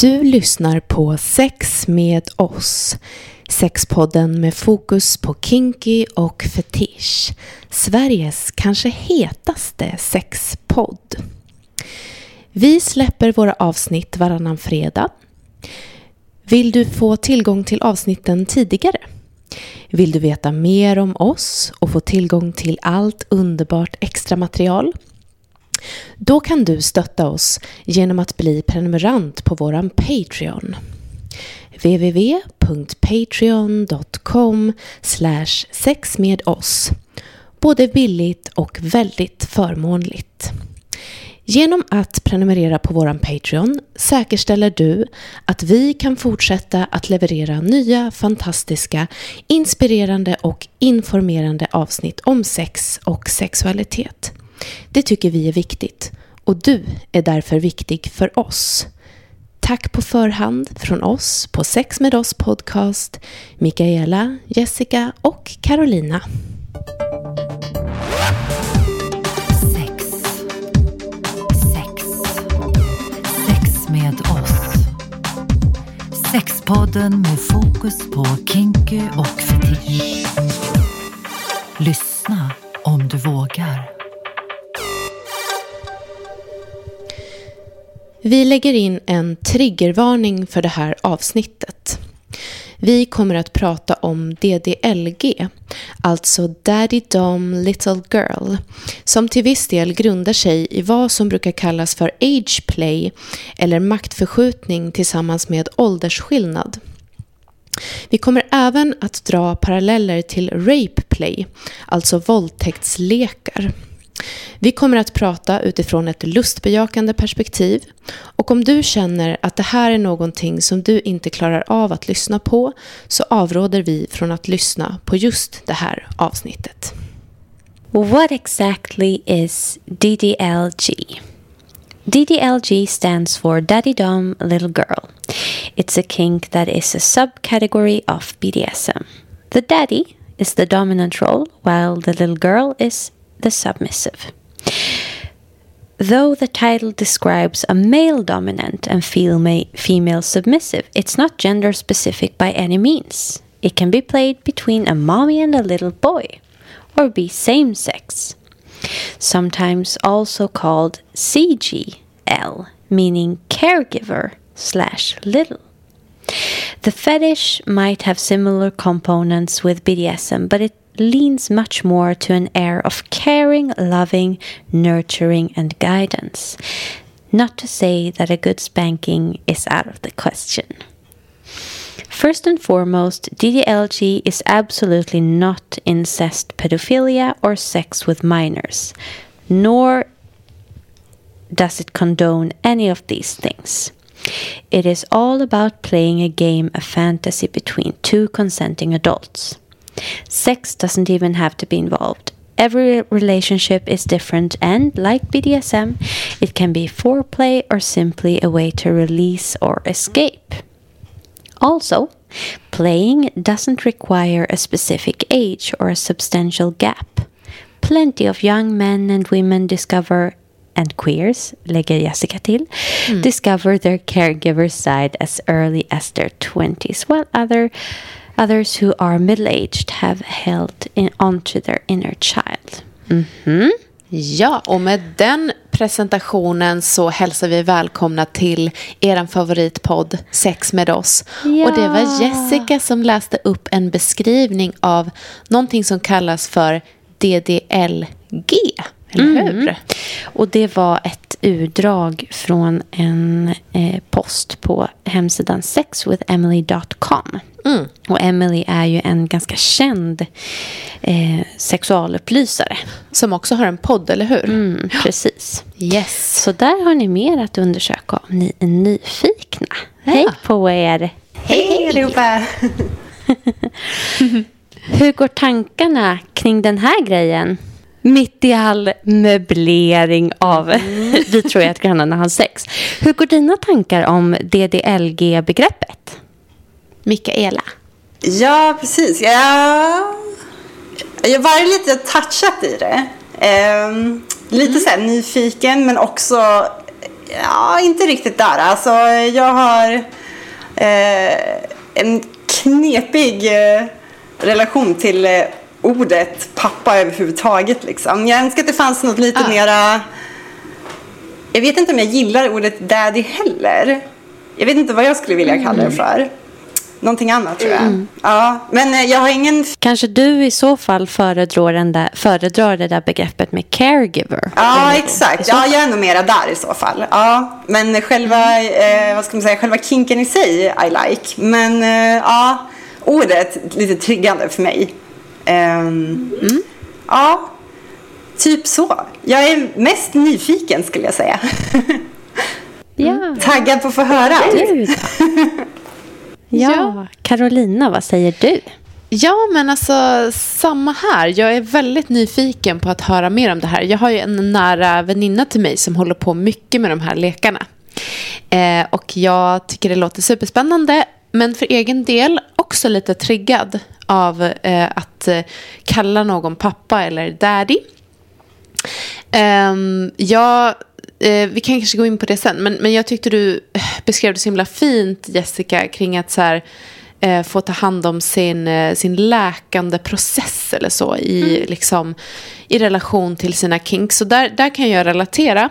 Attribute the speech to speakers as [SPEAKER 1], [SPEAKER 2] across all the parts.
[SPEAKER 1] Du lyssnar på Sex med oss. Sexpodden med fokus på kinky och fetisch. Sveriges kanske hetaste sexpodd. Vi släpper våra avsnitt varannan fredag. Vill du få tillgång till avsnitten tidigare? Vill du veta mer om oss och få tillgång till allt underbart extra material? Då kan du stötta oss genom att bli prenumerant på våran Patreon. www.patreon.com sex med oss. Både billigt och väldigt förmånligt. Genom att prenumerera på vår Patreon säkerställer du att vi kan fortsätta att leverera nya, fantastiska, inspirerande och informerande avsnitt om sex och sexualitet. Det tycker vi är viktigt och du är därför viktig för oss. Tack på förhand från oss på Sex med oss podcast, Mikaela, Jessica och Carolina.
[SPEAKER 2] Sex. Sex. Sex med oss. Sexpodden med fokus på kinky och fetisch. Lyssna om du vågar.
[SPEAKER 1] Vi lägger in en triggervarning för det här avsnittet. Vi kommer att prata om DDLG, alltså Daddy Dom Little Girl, som till viss del grundar sig i vad som brukar kallas för age play eller maktförskjutning tillsammans med åldersskillnad. Vi kommer även att dra paralleller till rape play, alltså våldtäktslekar. Vi kommer att prata utifrån ett lustbejakande perspektiv och om du känner att det här är någonting som du inte klarar av att lyssna på så avråder vi från att lyssna på just det här avsnittet.
[SPEAKER 3] What exactly is DDLG? DDLG stands for Daddy Dom Little Girl. It's a kink that is a subcategory of BDSM. The daddy is the dominant role, while the little girl is the submissive. Though the title describes a male dominant and female submissive, it's not gender specific by any means. It can be played between a mommy and a little boy, or be same sex. Sometimes also called CGL, meaning caregiver slash little. The fetish might have similar components with BDSM, but it leans much more to an air of caring, loving, nurturing, and guidance. Not to say that a good spanking is out of the question. First and foremost, DDLG is absolutely not incest, pedophilia, or sex with minors, nor does it condone any of these things. It is all about playing a game, a fantasy between two consenting adults. Sex doesn't even have to be involved. Every relationship is different, and like BDSM, it can be foreplay or simply a way to release or escape. Also, playing doesn't require a specific age or a substantial gap. Plenty of young men and women discover and queers, lägger Jessica till, mm. discover their caregiver side as early as their 20s, while other Others who are middle-aged have held in, onto their inner child.
[SPEAKER 1] Mm -hmm. Ja, och med den presentationen så hälsar vi välkomna till er favoritpodd Sex med oss. Ja. Och det var Jessica som läste upp en beskrivning av någonting som kallas för DDLG. Eller mm. hur?
[SPEAKER 3] Och det var ett utdrag från en eh, post på hemsidan sexwithemily.com. Mm. Och Emily är ju en ganska känd eh, sexualupplysare.
[SPEAKER 1] Som också har en podd, eller hur?
[SPEAKER 3] Mm, precis.
[SPEAKER 1] Yes.
[SPEAKER 3] Så där har ni mer att undersöka om ni är nyfikna. Ja. Hej på er!
[SPEAKER 4] Hej allihopa!
[SPEAKER 3] Hur går tankarna kring den här grejen? Mitt i all möblering av... Mm. Vi tror att grannarna har sex. Hur går dina tankar om DDLG-begreppet?
[SPEAKER 1] Mikaela.
[SPEAKER 4] Ja, precis. Jag, jag var lite touchat i det. Um, lite mm. så här nyfiken, men också ja, inte riktigt där. Alltså, jag har eh, en knepig eh, relation till eh, ordet pappa överhuvudtaget. Liksom. Jag önskar att det fanns något lite
[SPEAKER 1] Ah.
[SPEAKER 4] mera... Jag vet inte om jag gillar ordet daddy heller. Jag vet inte vad jag skulle vilja kalla det för. Någonting annat tror jag. Ja, men eh, jag har ingen...
[SPEAKER 3] Kanske du i så fall föredrar, den där, föredrar det där begreppet med caregiver?
[SPEAKER 4] Ja, exakt. Ja, jag är nog mera där i så fall. Ja, men själva, eh, vad ska man säga, själva kinken i sig I like. Men eh, ja, ordet lite triggande för mig. Ehm, Ja, typ så. Jag är mest nyfiken skulle jag säga.
[SPEAKER 3] Ja,
[SPEAKER 4] Taggad på att få höra.
[SPEAKER 3] du då? Ja,
[SPEAKER 1] Ja.
[SPEAKER 3] Carolina, vad säger du?
[SPEAKER 1] Ja, men alltså samma här. Jag är väldigt nyfiken på att höra mer om det här. Jag har ju en nära väninna till mig som håller på mycket med de här lekarna. Eh, och jag tycker det låter superspännande. Men för egen del också lite triggad av eh, att eh, kalla någon pappa eller daddy. Um, jag, eh, vi kan kanske gå in på det sen, men, men jag tyckte du eh, beskrev det så himla fint, Jessica, kring att så här, eh, få ta hand om sin, eh, sin läkande process eller så i, liksom, i relation till sina kinks. Så där, där kan jag relatera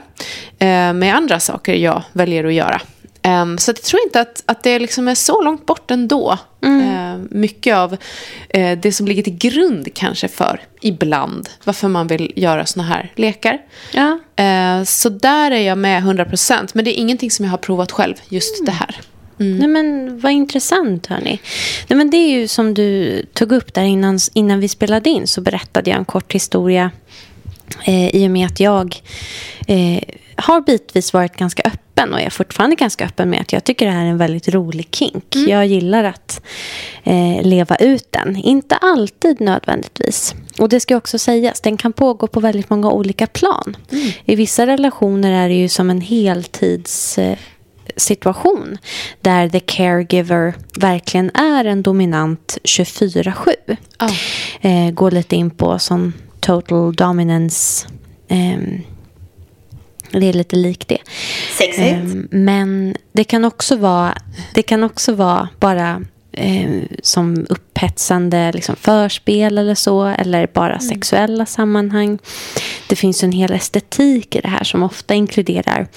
[SPEAKER 1] eh, med andra saker jag väljer att göra. Ehm, så jag tror inte att, att det liksom är så långt bort ändå. Eh, mycket av eh, det som ligger till grund kanske för, ibland, varför man vill göra såna här lekar.
[SPEAKER 3] Ja.
[SPEAKER 1] Eh, så där är jag med 100%, men det är ingenting som jag har provat själv, just det här.
[SPEAKER 3] Nej, men vad intressant, hörni. Nej, men det är ju som du tog upp där innan, innan vi spelade in så berättade jag en kort historia eh, i och med att jag eh, har bitvis varit ganska öppen och jag är fortfarande ganska öppen med att jag tycker det här är en väldigt rolig kink. Jag gillar att eh, leva ut den. Inte alltid nödvändigtvis. Och det ska också sägas, den kan pågå på väldigt många olika plan. I vissa relationer är det ju som en heltids... Eh, situation där the caregiver verkligen är en dominant 24-7.
[SPEAKER 1] Ja.
[SPEAKER 3] Eh, går lite in på som total dominance. ehm, det är lite likt det.
[SPEAKER 4] Sexigt.
[SPEAKER 3] Ehm, men det kan också vara, det kan också vara bara eh, som upphetsande liksom förspel eller så. Eller bara sexuella sammanhang. Det finns en hel estetik i det här som ofta inkluderar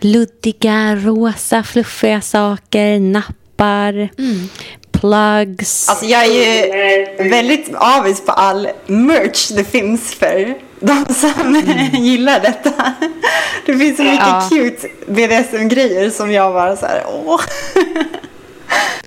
[SPEAKER 3] luddiga, rosa, fluffiga saker, nappar, plugs.
[SPEAKER 4] Alltså jag är ju väldigt avis på all merch det finns för de som gillar detta. Det finns så mycket
[SPEAKER 1] Ja.
[SPEAKER 4] cute BDSM-grejer som jag bara så här, åh.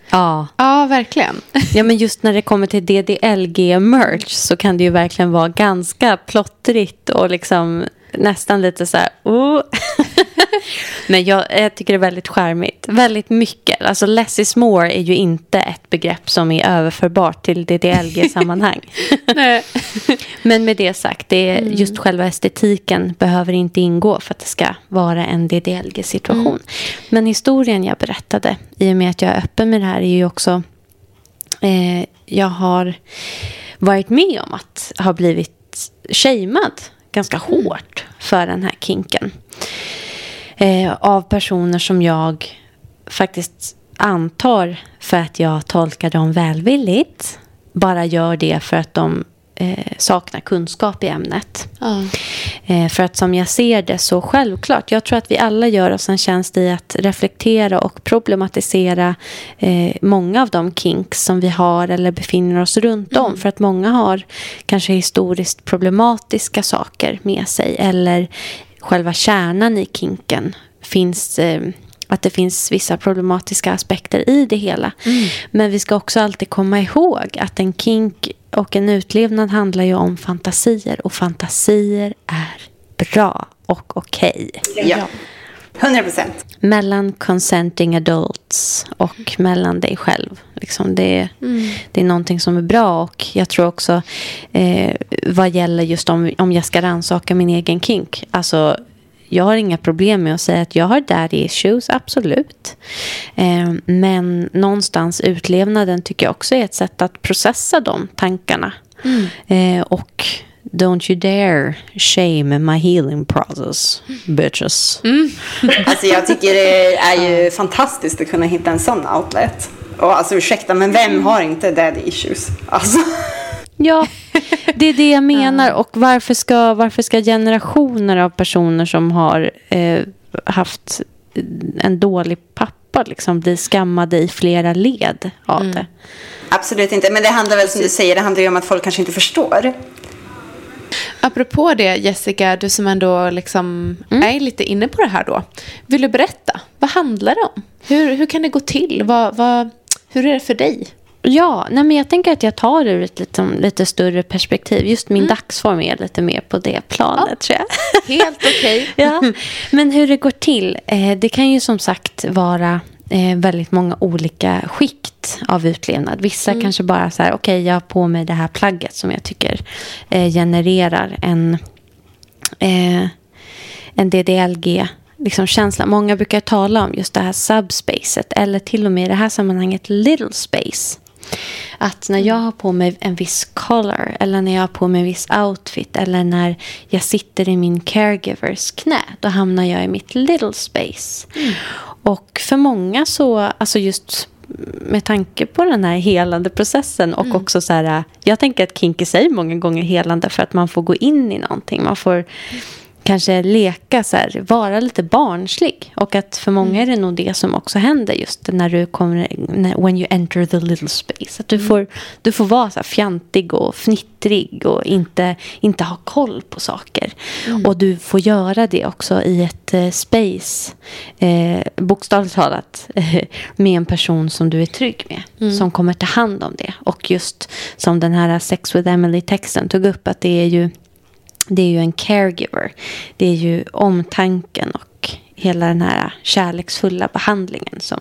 [SPEAKER 3] ja.
[SPEAKER 1] ja, verkligen.
[SPEAKER 3] Ja, men just när det kommer till DDLG-merch så kan det ju verkligen vara ganska plottrigt och liksom nästan lite så här... Oh. men jag, jag tycker det är väldigt charmigt. Väldigt mycket. Alltså less is more är ju inte ett begrepp som är överförbart till DDLG-sammanhang. Men med det sagt, det är just själva estetiken behöver inte ingå för att det ska vara en DDLG-situation. Men historien jag berättade, i och med att jag är öppen med det här, är ju också eh, jag har varit med om att ha blivit shamead ganska hårt för den här kinken. Eh, av personer som jag faktiskt antar för att jag tolkar dem välvilligt bara gör det för att de eh, saknar kunskap i ämnet.
[SPEAKER 1] Ja.
[SPEAKER 3] Eh, för att som jag ser det så självklart, jag tror att vi alla gör oss en tjänst i att reflektera och problematisera eh, många av de kinks som vi har eller befinner oss runt om. För att många har kanske historiskt problematiska saker med sig eller själva kärnan i kinken finns eh, att det finns vissa problematiska aspekter i det hela. Men vi ska också alltid komma ihåg att en kink och en utlevnad handlar ju om fantasier. Och fantasier är bra och okej.
[SPEAKER 4] Ja. 100 procent.
[SPEAKER 3] Mellan consenting adults och mellan dig själv. Liksom det, det är någonting som är bra. Och jag tror också eh, vad gäller just om, om jag ska rannsaka min egen kink. Alltså jag har inga problem med att säga att jag har daddy issues, absolut. Eh, men någonstans utlevnaden tycker jag också är ett sätt att processa de tankarna. Eh, och Don't you dare shame my healing process, bitches.
[SPEAKER 4] Alltså jag tycker det är ju fantastiskt att kunna hitta en sån outlet. Och alltså ursäkta, men vem har inte daddy issues? Alltså.
[SPEAKER 3] Ja, det är det jag menar. Och varför ska, varför ska generationer av personer som har eh, haft en dålig pappa liksom bli skammade i flera led av det?
[SPEAKER 4] Absolut inte, men det handlar väl som du säger, det handlar ju om att folk kanske inte förstår.
[SPEAKER 1] Apropå det Jessica, du som ändå liksom är lite inne på det här då. Vill du berätta? Vad handlar det om? Hur, hur kan det gå till? Vad, vad, hur är det för dig?
[SPEAKER 3] Ja, nej men jag tänker att jag tar det ur ett liksom, lite större perspektiv. Just min dagsform är lite mer på det planet, tror jag.
[SPEAKER 1] Helt okej.
[SPEAKER 3] ja. Men hur det går till, eh, det kan ju som sagt vara eh, väldigt många olika skikt av utlevnad. Vissa kanske bara så här, okej, jag har på mig det här plagget som jag tycker eh, genererar en, eh, en DDLG liksom känsla. Många brukar tala om just det här subspacet eller till och med i det här sammanhanget little space. Att när jag har på mig en viss color eller när jag har på mig en viss outfit eller när jag sitter i min caregivers knä, då hamnar jag i mitt little space. Och för många så, alltså just med tanke på den här helande processen och också så här, jag tänker att kink i sig många gånger är helande för att man får gå in i någonting. Man får kanske leka så här, vara lite barnslig. Och att för många är det nog det som också händer just när du kommer, när, when you enter the little space. Att du, får, du får vara så här fjantig och fnittrig och inte, inte ha koll på saker. Och du får göra det också i ett eh, space, eh, bokstavligt talat, eh, med en person som du är trygg med. Som kommer ta hand om det. Och just som den här Sex with Emily-texten tog upp, att det är ju det är ju en caregiver. Det är ju omtanken och hela den här kärleksfulla behandlingen som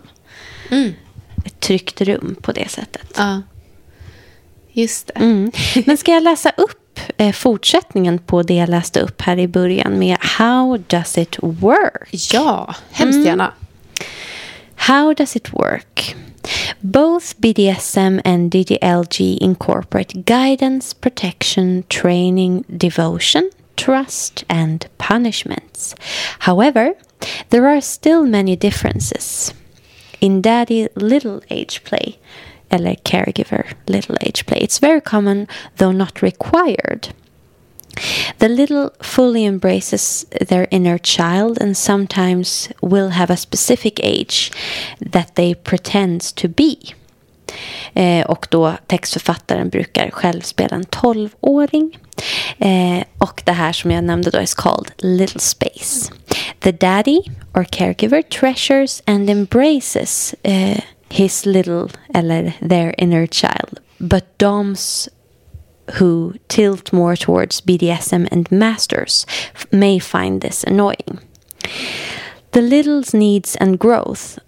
[SPEAKER 3] ett tryggt rum på det sättet.
[SPEAKER 1] Ja. Just det.
[SPEAKER 3] Mm. Men ska jag läsa upp eh, fortsättningen på det jag läste upp här i början med How does it work?
[SPEAKER 1] Ja, hemskt gärna.
[SPEAKER 3] How does it work? Both BDSM and DDLG incorporate guidance, protection, training, devotion, trust, and punishments. However, there are still many differences. In daddy little age play, eller caregiver little age play, it's very common, though not required. The little fully embraces their inner child and sometimes will have a specific age that they pretend to be. Eh, och då textförfattaren brukar själv spela en 12-åring. Eh, och det här som jag nämnde då is called Little Space. The daddy or caregiver treasures and embraces eh, his little eller their inner child. But doms who tilt more towards BDSM and masters may find this annoying. The little's needs and growth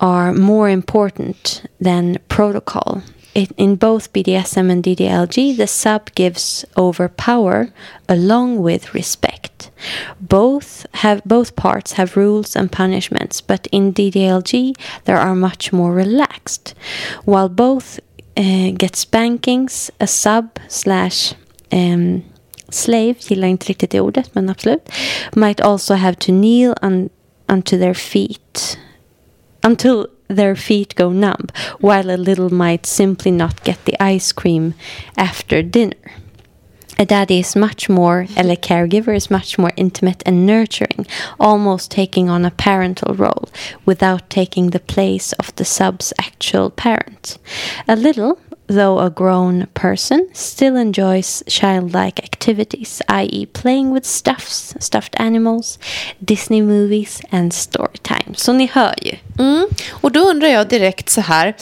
[SPEAKER 3] are more important than protocol. It, in both BDSM and DDLG, the sub gives over power along with respect. Both have both parts have rules and punishments, but in DDLG there are much more relaxed. While both uh, get spankings, a sub slash um, slave, gillar inte riktigt det ordet, men absolut, might also have to kneel un, unto their feet until their feet go numb, while a little might simply not get the ice cream after dinner. A daddy is much more, eller a caregiver is much more intimate and nurturing, almost taking on a parental role without taking the place of the sub's actual parent. A little, though a grown person, still enjoys childlike activities, i.e., playing with stuffs, stuffed animals, Disney movies, and story time. Så ni hör ju.
[SPEAKER 1] Mm. Och då undrar jag direkt så här.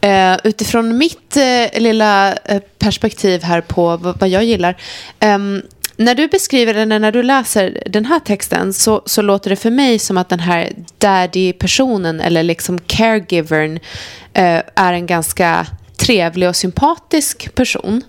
[SPEAKER 1] Eh, utifrån mitt eh, lilla eh, perspektiv här på vad, vad jag gillar. Ehm, när du beskriver den, när du läser den här texten så, så låter det för mig som att den här daddy-personen eller liksom caregivern eh, är en ganska trevlig och sympatisk person.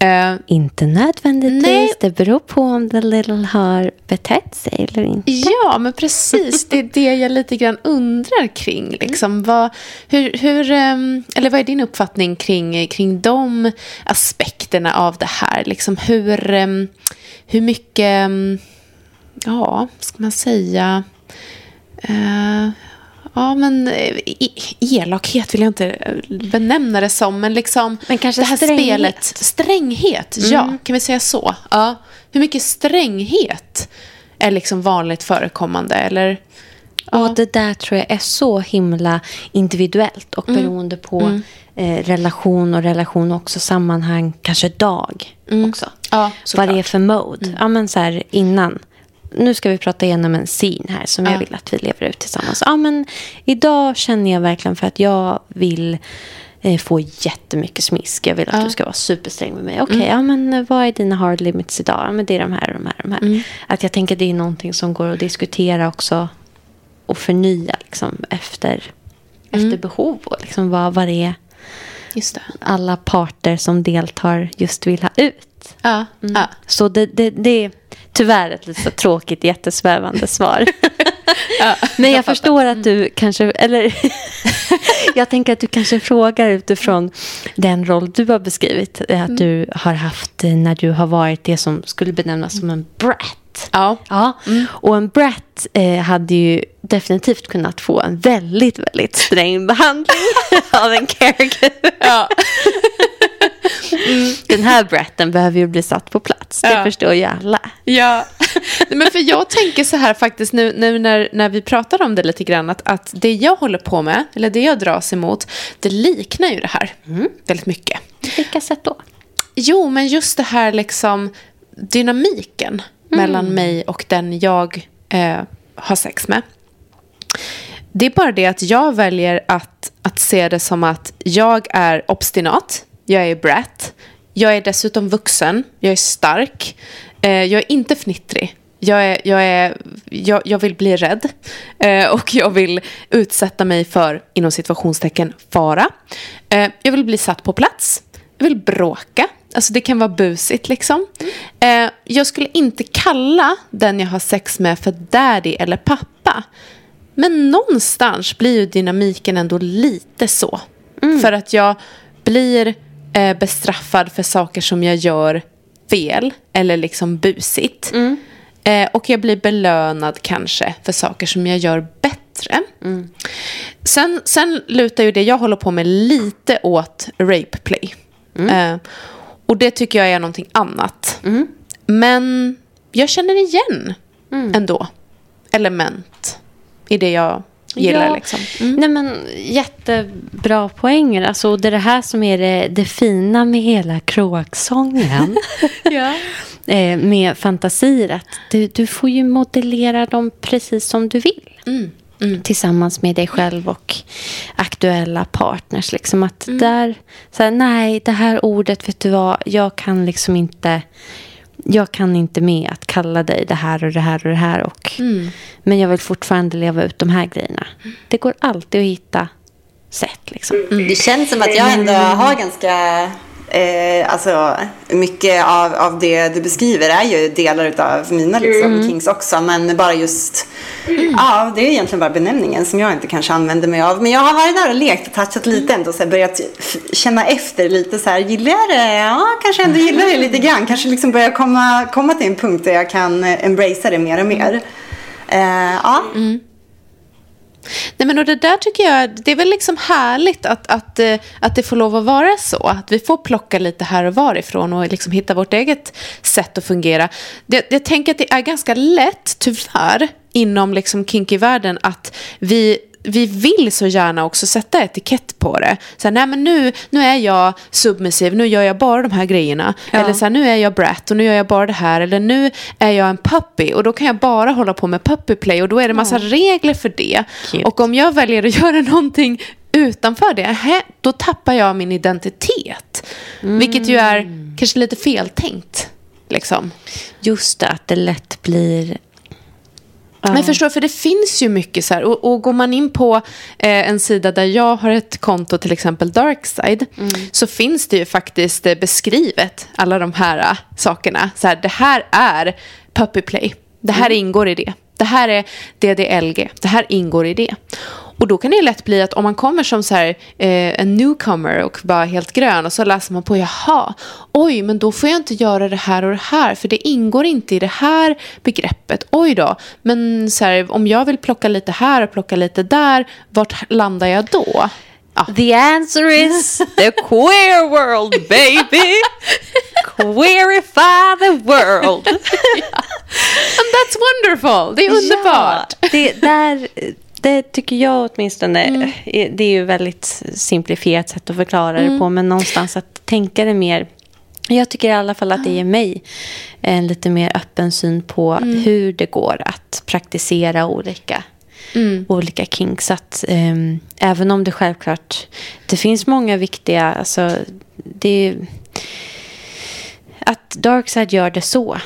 [SPEAKER 1] Eh,
[SPEAKER 3] Inte nödvändigtvis.
[SPEAKER 1] Nej.
[SPEAKER 3] Det beror på om the little har betett sig eller inte.
[SPEAKER 1] Ja, men precis. Det är det jag lite grann undrar kring. Liksom. Vad, hur, hur, ehm, eller vad är din uppfattning kring, kring de aspekterna av det här? Liksom hur, ehm, hur mycket, ehm, ja, ska man säga... Eh, Ja, men eh, elakhet vill jag inte eh, benämna det som, men liksom
[SPEAKER 3] Men kanske
[SPEAKER 1] det här
[SPEAKER 3] stränghet.
[SPEAKER 1] spelet. Stränghet, ja, kan vi säga så? Ja. Hur mycket stränghet är liksom vanligt förekommande? Eller,
[SPEAKER 3] Och det där tror jag är så himla individuellt och beroende på eh, relation och relation också sammanhang, kanske dag också.
[SPEAKER 1] Ja,
[SPEAKER 3] Vad det är för mode. Ja, men så här innan. Nu ska vi prata igenom en scene här som jag
[SPEAKER 1] Ja.
[SPEAKER 3] vill att vi lever ut tillsammans. Ja, men idag känner jag verkligen för att jag vill eh, få jättemycket smisk. Jag vill att
[SPEAKER 1] Ja.
[SPEAKER 3] du ska vara supersträng med mig. Okej, ja, men eh, vad är dina hard limits idag? Ja, men det är de här och de här. De här. Att jag tänker det är någonting som går att diskutera också och förnya liksom, efter, efter behov. Och liksom vad, vad det är alla parter som deltar just vill ha ut.
[SPEAKER 1] Ja, ja.
[SPEAKER 3] Så det, det, det är tyvärr ett lite så tråkigt, jättesvävande svar. Men jag förstår att du kanske, eller jag tänker att du kanske frågar utifrån den roll du har beskrivit. Att du har haft eh, när du har varit det som skulle benämnas som en brat.
[SPEAKER 1] ja.
[SPEAKER 3] Ja, och en brat eh, hade ju definitivt kunnat få en väldigt, väldigt sträng behandling av en caregiver.
[SPEAKER 1] ja.
[SPEAKER 3] Den här bratten behöver ju bli satt på plats. Det
[SPEAKER 1] Ja.
[SPEAKER 3] förstår ju alla.
[SPEAKER 1] Ja, men för jag tänker så här faktiskt nu, nu när, när vi pratar om det lite grann att, att det jag håller på med, eller det jag dras emot, det liknar ju det här väldigt mycket.
[SPEAKER 3] Vilka sätt då?
[SPEAKER 1] Jo, men just det här liksom dynamiken mellan mig och den jag eh, har sex med. Det är bara det att jag väljer att, att se det som att jag är obstinat, jag är brat, jag är dessutom vuxen, jag är stark, eh, jag är inte fnittrig. Jag, är, jag, är, jag, jag vill bli rädd eh, och jag vill utsätta mig för, inom situationstecken, fara. Eh, jag vill bli satt på plats. Jag vill bråka. Alltså det kan vara busigt liksom. Eh, jag skulle inte kalla den jag har sex med för daddy eller pappa. Men någonstans blir ju dynamiken ändå lite så. För att jag blir eh, bestraffad för saker som jag gör fel eller liksom busigt. Eh, och jag blir belönad kanske för saker som jag gör bättre. Sen, sen lutar ju det jag håller på med lite åt rape play. Eh, och det tycker jag är någonting annat. Men jag känner igen ändå element i det jag gillar.
[SPEAKER 3] Ja.
[SPEAKER 1] Liksom.
[SPEAKER 3] Nej, men, jättebra poänger. Alltså, det är det här som är det, det fina med hela kråksången.
[SPEAKER 1] Ja.
[SPEAKER 3] eh, med fantasier. Att du, du får ju modellera dem precis som du vill. Tillsammans med dig själv och aktuella partners. Liksom att där, så här, nej, det här ordet, vet du vad, jag kan liksom inte... Jag kan inte med att kalla dig det här och det här och det här. Och, Men jag vill fortfarande leva ut de här grejerna. Det går alltid att hitta sätt. Liksom.
[SPEAKER 4] Det känns som att jag ändå har ganska... Eh, alltså, mycket av, av det du beskriver är ju delar av mina liksom, kings också. Men bara just... Ja, det är egentligen bara benämningen som jag inte kanske använder mig av. Men jag har varit där och lekt och touchat lite ändå. Så här, börjat känna efter lite så här. Gillar jag det? Ja, kanske ändå gillar det lite grann. Kanske liksom börja komma, komma till en punkt där jag kan eh, embracea det mer och mer. Eh, ja.
[SPEAKER 1] Nej, men och det där tycker jag, det är väl liksom härligt att, att, eh, att det får lov att vara så. Att vi får plocka lite här och varifrån och liksom hitta vårt eget sätt att fungera. Det, jag tänker att det är ganska lätt, tyvärr, inom liksom kinky-världen att vi vi vill så gärna också sätta etikett på det. Så här, nej men nu, nu är jag submissiv, nu gör jag bara de här grejerna.
[SPEAKER 3] Ja.
[SPEAKER 1] Eller så här, nu är jag brat och nu gör jag bara det här. Eller nu är jag en puppy och då kan jag bara hålla på med puppy play och då är det massa regler för det.
[SPEAKER 3] Cute.
[SPEAKER 1] Och om jag väljer att göra någonting utanför det, hä, då tappar jag min identitet. Vilket ju är kanske lite feltänkt. Liksom.
[SPEAKER 3] Just det, att det lätt blir
[SPEAKER 1] Men förstår, för det finns ju mycket så här. Och, och går man in på eh, en sida där jag har ett konto, till exempel Darkside, så finns det ju faktiskt eh, beskrivet alla de här eh, sakerna. Så här, det här är puppy play. Det här ingår i det. Det här är DDLG. Det här ingår i det. Och då kan det lätt bli att om man kommer som så här, eh, en newcomer och bara helt grön och så läser man på, jaha, oj, men då får jag inte göra det här och det här för det ingår inte i det här begreppet. Oj då, men så här, om jag vill plocka lite här och plocka lite där, vart landar jag då? Ja.
[SPEAKER 3] The answer is the queer world, baby! Queerify the world!
[SPEAKER 1] And that's wonderful, det är underbart.
[SPEAKER 3] Ja, det, där, det tycker jag åtminstone. är- Det är ju väldigt simplifierat sätt att förklara det på. Men någonstans att tänka det mer. Jag tycker i alla fall att det ger mig en lite mer öppen syn på hur det går att praktisera olika, olika kinks. Att, ehm, även om det självklart det finns många viktiga... Alltså, det, att Darkside gör det så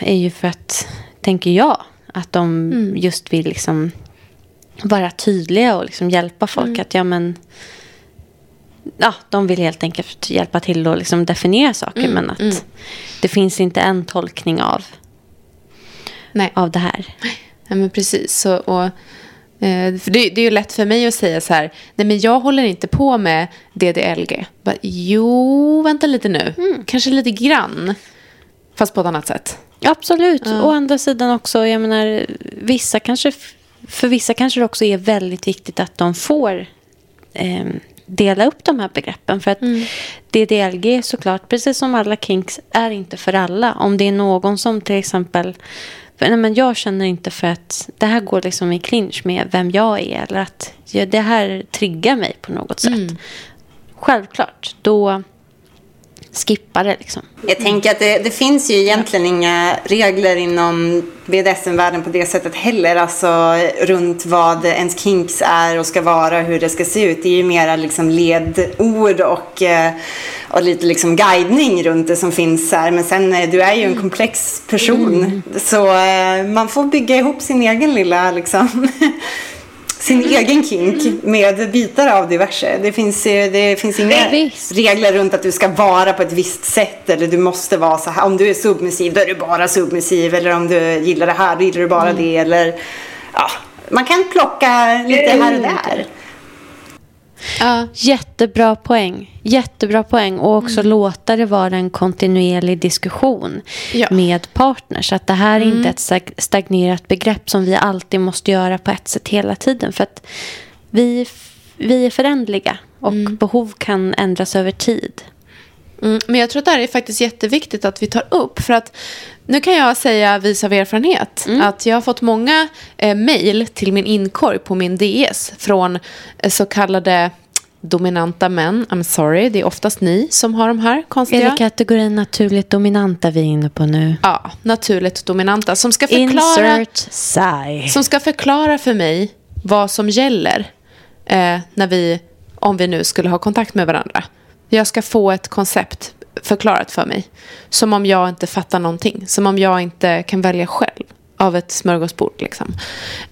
[SPEAKER 3] är ju för att, tänker jag, att de just vill liksom vara tydliga och liksom hjälpa folk. Att ja, men, ja, de vill helt enkelt hjälpa till att liksom definiera saker. Men att det finns inte en tolkning av,
[SPEAKER 1] Nej.
[SPEAKER 3] av det här.
[SPEAKER 1] Ja, men precis. Så, och, eh, för det, det är ju lätt för mig att säga så här, nej men jag håller inte på med DDLG. Bara, jo, vänta lite nu. Kanske lite grann. Fast på ett annat sätt.
[SPEAKER 3] Absolut. Å andra sidan också, jag menar, vissa kanske, för vissa kanske det också är väldigt viktigt att de får eh, dela upp de här begreppen. För att DDLG såklart, precis som alla kinks, är inte för alla. Om det är någon som till exempel, för, nej, men jag känner inte för att det här går liksom i clinch med vem jag är. Eller att ja, det här triggar mig på något sätt. Självklart, då skippa det liksom.
[SPEAKER 4] Jag tänker att det, det finns ju egentligen inga regler inom BDSM-världen på det sättet heller. Alltså runt vad ens kinks är och ska vara, hur det ska se ut. Det är ju mera liksom ledord och, eh, och lite liksom guidning runt det som finns här. Men sen, eh, du är ju en komplex person. Så eh, man får bygga ihop sin egen lilla liksom sin egen kink med bitar av diverse. Det finns, eh, det finns inga
[SPEAKER 3] Visst.
[SPEAKER 4] regler runt att du ska vara på ett visst sätt eller du måste vara så här. Om du är submissiv då är du bara submissiv eller om du gillar det här då gillar du bara det eller ja, man kan plocka lite här och där.
[SPEAKER 1] Ja.
[SPEAKER 3] Jättebra poäng. Jättebra poäng. Och också låta det vara en kontinuerlig diskussion
[SPEAKER 1] Ja.
[SPEAKER 3] med partners. Att det här är inte ett stag- stagnerat begrepp som vi alltid måste göra på ett sätt hela tiden. För att vi, vi är förändliga och behov kan ändras över tid.
[SPEAKER 1] Mm, men jag tror att det här är faktiskt jätteviktigt att vi tar upp. För att nu kan jag säga, vis av erfarenhet, att jag har fått många eh, mejl till min inkorg på min DS från eh, så kallade dominanta män. I'm sorry, det är oftast ni som har de här
[SPEAKER 3] Är
[SPEAKER 1] konstiga.
[SPEAKER 3] det kategorin naturligt dominanta vi är inne på nu?
[SPEAKER 1] Ja, naturligt dominanta. Som ska förklara,
[SPEAKER 3] Insert sigh.
[SPEAKER 1] som ska förklara för mig vad som gäller eh, när vi, om vi nu skulle ha kontakt med varandra. Jag ska få ett koncept förklarat för mig. Som om jag inte fattar någonting. Som om jag inte kan välja själv av ett smörgåsbord. Liksom.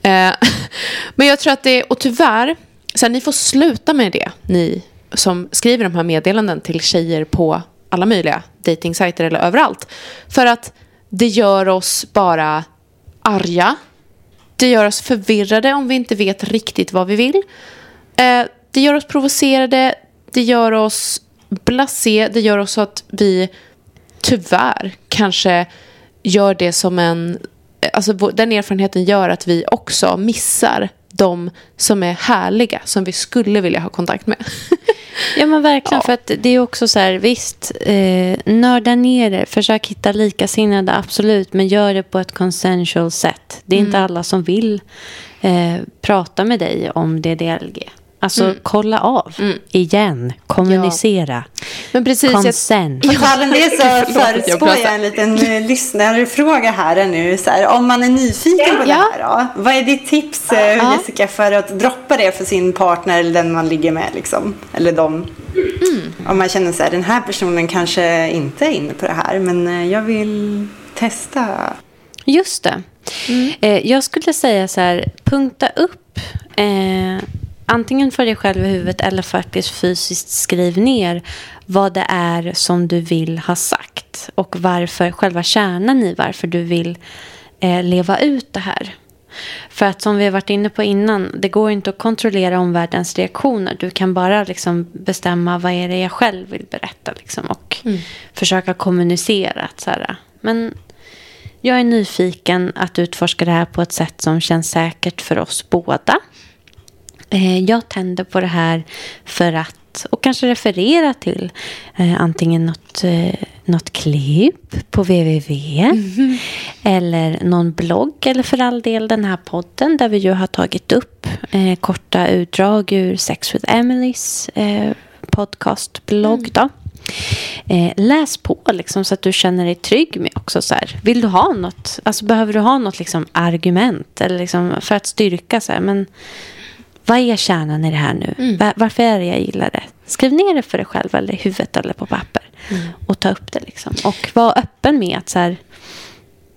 [SPEAKER 1] Eh, men jag tror att det, och tyvärr, så här, ni får sluta med det, ni som skriver de här meddelanden till tjejer på alla möjliga dejtingsajter eller överallt. För att det gör oss bara arga. Det gör oss förvirrade om vi inte vet riktigt vad vi vill. Eh, det gör oss provocerade. Det gör oss blasé. Det gör oss så att vi tyvärr kanske gör det som en... Alltså den erfarenheten gör att vi också missar de som är härliga, som vi skulle vilja ha kontakt med.
[SPEAKER 3] Ja men verkligen.
[SPEAKER 1] Ja.
[SPEAKER 3] För att det är också så här, visst, eh, nörda ner det. Försök hitta likasinnade, absolut. Men gör det på ett consensual sätt. Det är inte alla som vill eh, prata med dig om DDLG. Alltså kolla av. Igen. Kommunicera.
[SPEAKER 1] Men precis, jag,
[SPEAKER 3] Consent.
[SPEAKER 4] På tal om det så
[SPEAKER 1] jag
[SPEAKER 4] förutspår jag en liten eh, lyssnarfråga här nu. Så här, om man är nyfiken på det
[SPEAKER 1] Ja.
[SPEAKER 4] här då, vad är ditt tips eh,
[SPEAKER 1] Ja.
[SPEAKER 4] Jessica för att droppa det för sin partner eller den man ligger med liksom? Eller dem?
[SPEAKER 1] Mm.
[SPEAKER 4] Om man känner så här, den här personen kanske inte är inne på det här men eh, jag vill testa.
[SPEAKER 3] Just det. Eh, jag skulle säga så här, punkta upp eh, antingen för dig själv i huvudet eller faktiskt fysiskt skriv ner vad det är som du vill ha sagt och varför, själva kärnan i varför du vill eh, leva ut det här. För att som vi har varit inne på innan, det går inte att kontrollera omvärldens reaktioner. Du kan bara liksom bestämma vad är det jag själv vill berätta liksom, och försöka kommunicera. Att så här, men jag är nyfiken att utforska det här på ett sätt som känns säkert för oss båda. Eh, Jag tänder på det här för att, och kanske referera till eh, antingen något, eh, något klipp på www eller någon blogg eller för all del den här podden där vi ju har tagit upp eh, korta utdrag ur Sex with Emelies eh, podcastblogg. Då. Eh, läs på liksom, så att du känner dig trygg med också. Så här. Vill du ha något? Alltså, behöver du ha något liksom, argument eller liksom, för att styrka? Så här, men vad är kärnan i det här nu? Va- varför är det jag gillar det? Skriv ner det för dig själv eller i huvudet eller på papper. Och ta upp det. Liksom. Och var öppen med att så här,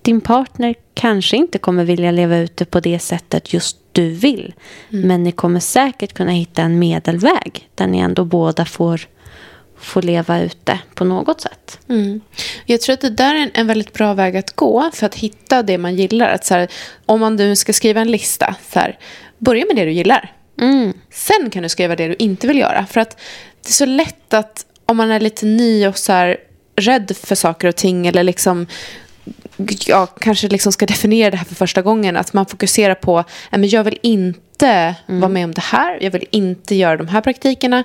[SPEAKER 3] din partner kanske inte kommer vilja leva ut det på det sättet just du vill. Men ni kommer säkert kunna hitta en medelväg där ni ändå båda får, får leva ut det på något sätt.
[SPEAKER 1] Mm. Jag tror att det där är en, en väldigt bra väg att gå för att hitta det man gillar. Att så här, om man nu ska skriva en lista, så här, börja med det du gillar.
[SPEAKER 3] Mm.
[SPEAKER 1] Sen kan du skriva det du inte vill göra. För att det är så lätt att om man är lite ny och så här, rädd för saker och ting eller liksom ja, kanske liksom ska definiera det här för första gången. Att man fokuserar på, "Nej, men jag vill inte vara med om det här. Jag vill inte göra de här praktikerna.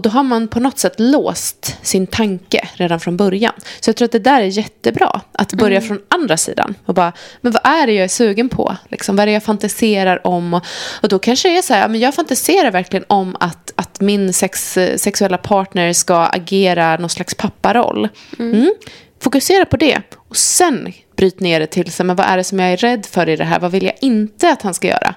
[SPEAKER 1] Och då har man på något sätt låst sin tanke redan från början. Så jag tror att det där är jättebra. Att börja från andra sidan. Och bara, men vad är det jag är sugen på? Liksom, vad är det jag fantiserar om? Och, och då kanske det är så här, ja, men jag fantiserar verkligen om att, att min sex, sexuella partner ska agera någon slags papparoll. Mm. Fokusera på det. Och sen bryt ner det till, så, men vad är det som jag är rädd för i det här? Vad vill jag inte att han ska göra?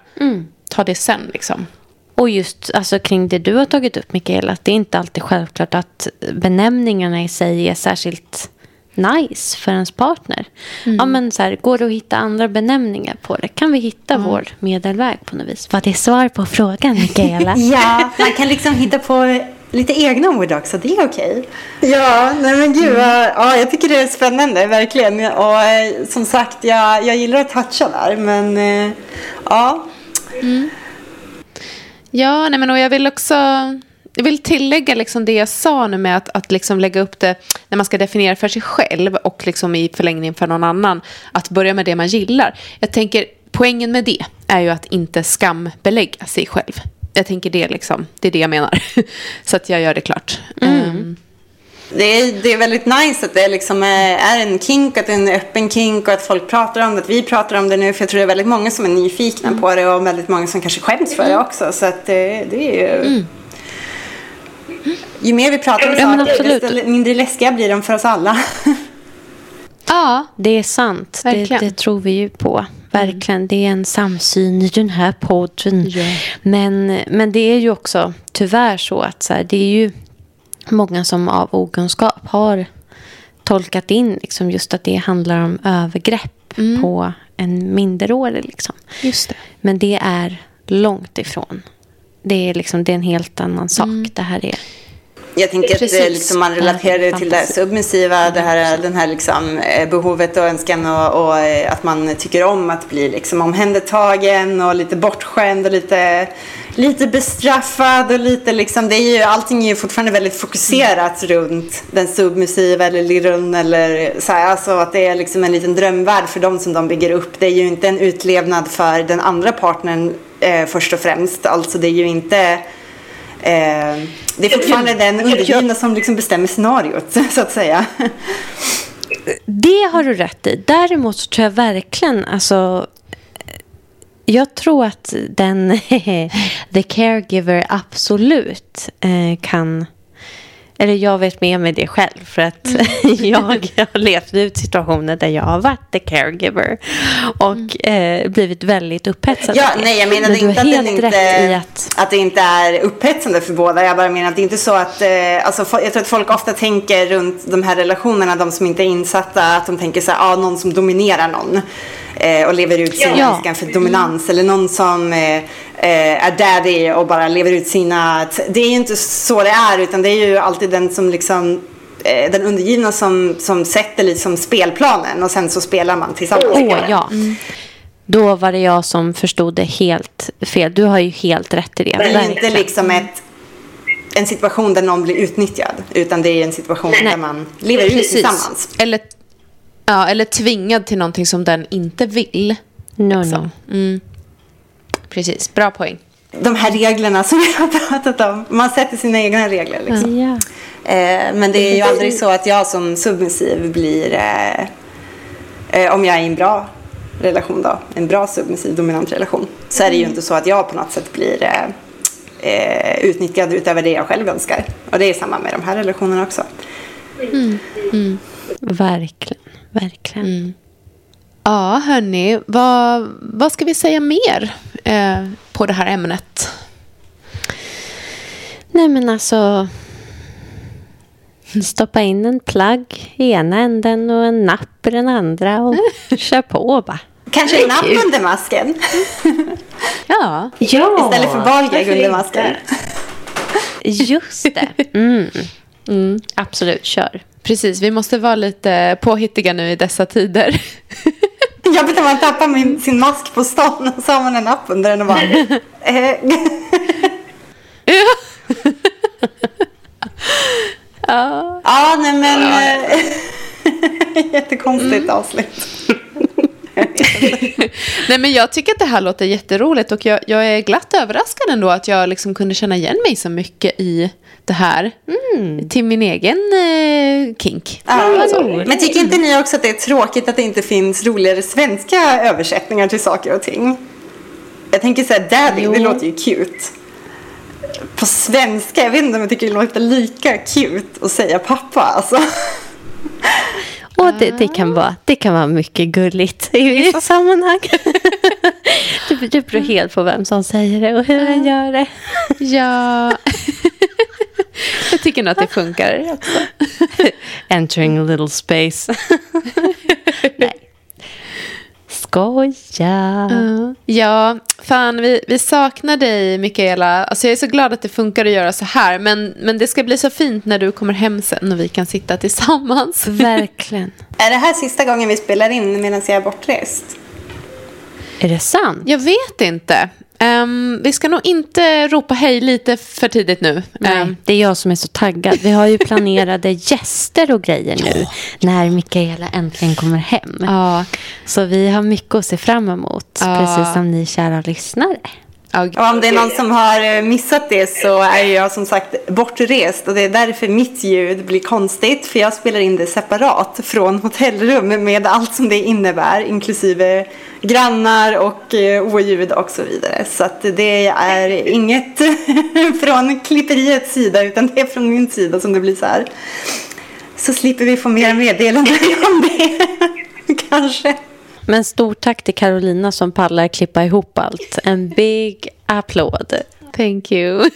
[SPEAKER 1] Ta det sen liksom.
[SPEAKER 3] Och just alltså, kring det du har tagit upp, Mikaela, att det är inte alltid självklart att benämningarna i sig är särskilt nice för ens partner. Ja, men så här, går det att hitta andra benämningar på det? Kan vi hitta vår medelväg på något vis? Var det svar på frågan, Mikaela?
[SPEAKER 4] Ja, man kan liksom hitta på lite egna ord också. Det är okej. Ja, nej men gud. vad- Ja, jag tycker det är spännande, verkligen. Och eh, som sagt, jag, jag gillar att toucha där. Men eh, ja,
[SPEAKER 1] Ja, nej men och jag vill också jag vill tillägga liksom det jag sa nu med att, att liksom lägga upp det när man ska definiera för sig själv och liksom i förlängning för någon annan. Att börja med det man gillar. Jag tänker poängen med det är ju att inte skambelägga sig själv. Jag tänker det liksom, det är det jag menar. Så att jag gör det klart. Ehm,
[SPEAKER 4] det är, det är väldigt nice att det liksom är, är en kink, att det är en öppen kink och att folk pratar om det. Att vi pratar om det nu. För jag tror det är väldigt många som är nyfikna på det och väldigt många som kanske skäms för det också. Så att det, det är ju... Ju mer vi pratar om
[SPEAKER 3] Ja,
[SPEAKER 4] saker, desto mindre läskiga blir de för oss alla.
[SPEAKER 1] Ja,
[SPEAKER 3] Det är sant. Det, det tror vi ju på. Verkligen. Det är en samsyn i den här podden.
[SPEAKER 1] Ja.
[SPEAKER 3] Men, men det är ju också tyvärr så att så här, det är ju många som av okunskap har tolkat in liksom just att det handlar om övergrepp på en minderårig. Liksom.
[SPEAKER 1] just det.
[SPEAKER 3] Men det är långt ifrån. Det är, liksom, det är en helt annan sak. Det här är...
[SPEAKER 4] Jag tänker att det,
[SPEAKER 1] Precis.
[SPEAKER 4] liksom, man relaterar det till det submissiva, det här, den här liksom, eh, behovet och önskan och, och eh, att man tycker om att bli liksom, omhändertagen och lite bortskämd och lite, lite bestraffad och lite liksom, det är ju, allting är ju fortfarande väldigt fokuserat runt den submissiva eller lirun eller så här, alltså att det är liksom en liten drömvärld för dem som de bygger upp. Det är ju inte en utlevnad för den andra partnern eh, först och främst, alltså det är ju inte Eh, det är fortfarande den undergivna som liksom bestämmer scenariot, så att säga.
[SPEAKER 3] Det har du rätt i. Däremot så tror jag verkligen, alltså... Jag tror att den, the caregiver absolut eh, kan eller jag vet med mig det själv för att jag har levt ut situationer där jag har varit the caregiver och eh, blivit väldigt upphetsad.
[SPEAKER 4] Ja,
[SPEAKER 3] det.
[SPEAKER 4] nej, jag menade
[SPEAKER 3] Men
[SPEAKER 4] inte att,
[SPEAKER 3] helt
[SPEAKER 4] den inte,
[SPEAKER 3] att...
[SPEAKER 4] att det inte är upphetsande för båda. Jag bara menar att det är inte så att, eh, alltså, jag tror att folk ofta tänker runt de här relationerna, de som inte är insatta, att de tänker så här, ah, någon som dominerar någon eh, och lever ut sin
[SPEAKER 3] Ja.
[SPEAKER 4] önskan för dominans eller någon som eh, eh, är daddy och bara lever ut sina, det är ju inte så det är utan det är ju alltid den som liksom eh, den undergivna som, som sätter liksom spelplanen och sen så spelar man tillsammans.
[SPEAKER 3] Åh, ja. Då var det jag som förstod det helt fel. Du har ju helt rätt i det.
[SPEAKER 4] Det är inte liksom ett, en situation där någon blir utnyttjad. Utan det är en situation där man lever ut tillsammans.
[SPEAKER 1] Eller, ja, eller tvingad till någonting som den inte vill.
[SPEAKER 3] No,
[SPEAKER 1] Så.
[SPEAKER 3] no.
[SPEAKER 1] Mm. Precis, bra poäng.
[SPEAKER 4] De här reglerna som vi har pratat om. Man sätter sina egna regler. Liksom.
[SPEAKER 3] Ja.
[SPEAKER 4] Eh, men det är ju aldrig så att jag som submissiv blir... Eh, eh, om jag är i en bra relation då. En bra submissiv dominant relation. Så är det ju inte så att jag på något sätt blir eh, eh, utnyttjad utöver det jag själv önskar. Och det är samma med de här relationerna också.
[SPEAKER 3] Verkligen. Verkligen.
[SPEAKER 1] Ja, hörni, vad, vad ska vi säga mer eh, på det här ämnet?
[SPEAKER 3] Nej, men alltså... Stoppa in en plagg i ena änden och en napp i den andra och kör på bara.
[SPEAKER 4] Kanske en napp under masken.
[SPEAKER 1] Ja,
[SPEAKER 3] Ja,
[SPEAKER 4] Istället för balgag under masken.
[SPEAKER 3] Just det. Mm. Absolut, kör.
[SPEAKER 1] Precis. Vi måste vara lite påhittiga nu i dessa tider.
[SPEAKER 4] Jobbigt när man tappar min, sin mask på stan och så har man en app under den och bara... eh,
[SPEAKER 1] ja.
[SPEAKER 4] ja, nej men... eh, Jättekonstigt avsnitt.
[SPEAKER 1] Nej, men jag tycker att det här låter jätteroligt och jag, jag är glatt överraskad ändå att jag liksom kunde känna igen mig så mycket i det här. Till min egen eh, kink.
[SPEAKER 4] Ja,
[SPEAKER 1] Alltså,
[SPEAKER 4] men tycker inte ni också att det är tråkigt att det inte finns roligare svenska översättningar till saker och ting? Jag tänker så här, daddy, det låter ju cute. På svenska, jag vet inte om jag tycker det låter lika cute att säga pappa. Alltså.
[SPEAKER 3] Och det, det, kan vara, det kan vara mycket gulligt i vissa sammanhang. Det, det beror helt på vem som säger det och hur han gör det.
[SPEAKER 1] Ja. jag tycker nog att det funkar också.
[SPEAKER 3] Entering a little space. Skoja.
[SPEAKER 1] Ja, fan vi, vi saknar dig Mikaela. Alltså jag är så glad att det funkar att göra så här. Men, men det ska bli så fint när du kommer hem sen och vi kan sitta tillsammans.
[SPEAKER 3] Verkligen.
[SPEAKER 4] Är det här sista gången vi spelar in medan jag är bortrest?
[SPEAKER 3] Är det sant?
[SPEAKER 1] Jag vet inte. Ehm, vi ska nog inte ropa hej lite för tidigt nu.
[SPEAKER 3] Nej,
[SPEAKER 1] Ehm,
[SPEAKER 3] det är jag som är så taggad. Vi har ju planerade gäster och grejer nu när Mikaela äntligen kommer hem.
[SPEAKER 1] ja.
[SPEAKER 3] Så vi har mycket att se fram emot,
[SPEAKER 1] Ja.
[SPEAKER 3] precis som ni kära lyssnare.
[SPEAKER 4] Och om det är någon som har eh, missat det så är jag som sagt bortrest och det är därför mitt ljud blir konstigt för jag spelar in det separat från hotellrum med allt som det innebär inklusive grannar och eh, oljud och så vidare. Så att det är inget från klipperiets sida utan det är från min sida som det blir så här. Så slipper vi få mer meddelanden om det kanske.
[SPEAKER 3] Men stort tack till Carolina som pallar klippa ihop allt. En big applåd.
[SPEAKER 1] Thank you.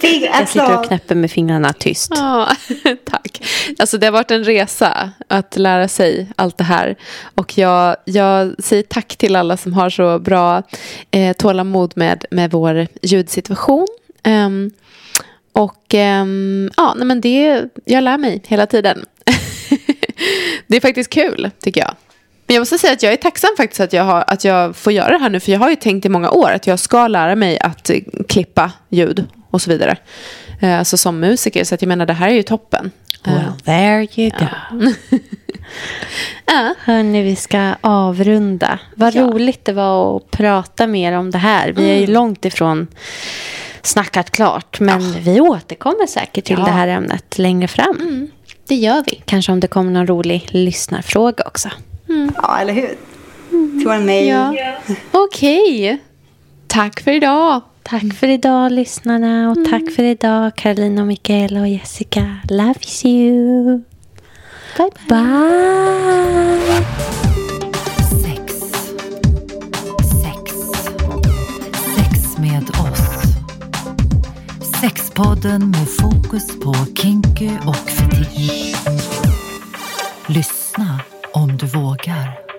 [SPEAKER 4] Big
[SPEAKER 3] Jag sitter och knäpper med fingrarna tyst.
[SPEAKER 1] Ja, tack. Alltså det har varit en resa att lära sig allt det här. Och jag, jag säger tack till alla som har så bra eh, tålamod med, med vår ljudsituation. Ehm, och ehm, ja, nej men det, jag lär mig hela tiden. det är faktiskt kul, tycker jag. Men jag måste säga att jag är tacksam faktiskt att jag, har, att jag får göra det här nu. För jag har ju tänkt i många år att jag ska lära mig att eh, klippa ljud och så vidare. Eh, Alltså som musiker. Så att jag menar, det här är ju toppen. Eh,
[SPEAKER 3] Well, there you go.
[SPEAKER 1] Ja.
[SPEAKER 3] Hörni, vi ska avrunda. Vad
[SPEAKER 1] Ja.
[SPEAKER 3] roligt det var att prata mer om det här. Vi är ju långt ifrån snackat klart. Men vi återkommer säkert till
[SPEAKER 1] Ja.
[SPEAKER 3] det här ämnet längre fram.
[SPEAKER 1] Det gör vi.
[SPEAKER 3] Kanske om det kommer någon rolig lyssnarfråga också.
[SPEAKER 4] Ja, eller hur? Till vår mail.
[SPEAKER 1] Ja. Okej. Tack för idag.
[SPEAKER 3] Tack för idag lyssnarna och tack för idag Carolina, och Mikaela och Jessica. Loves you.
[SPEAKER 1] Bye, bye.
[SPEAKER 3] Bye!
[SPEAKER 2] Sex. Sex. Sex med oss. Sexpodden med fokus på kinky och fetisch. Lyssna om du vågar.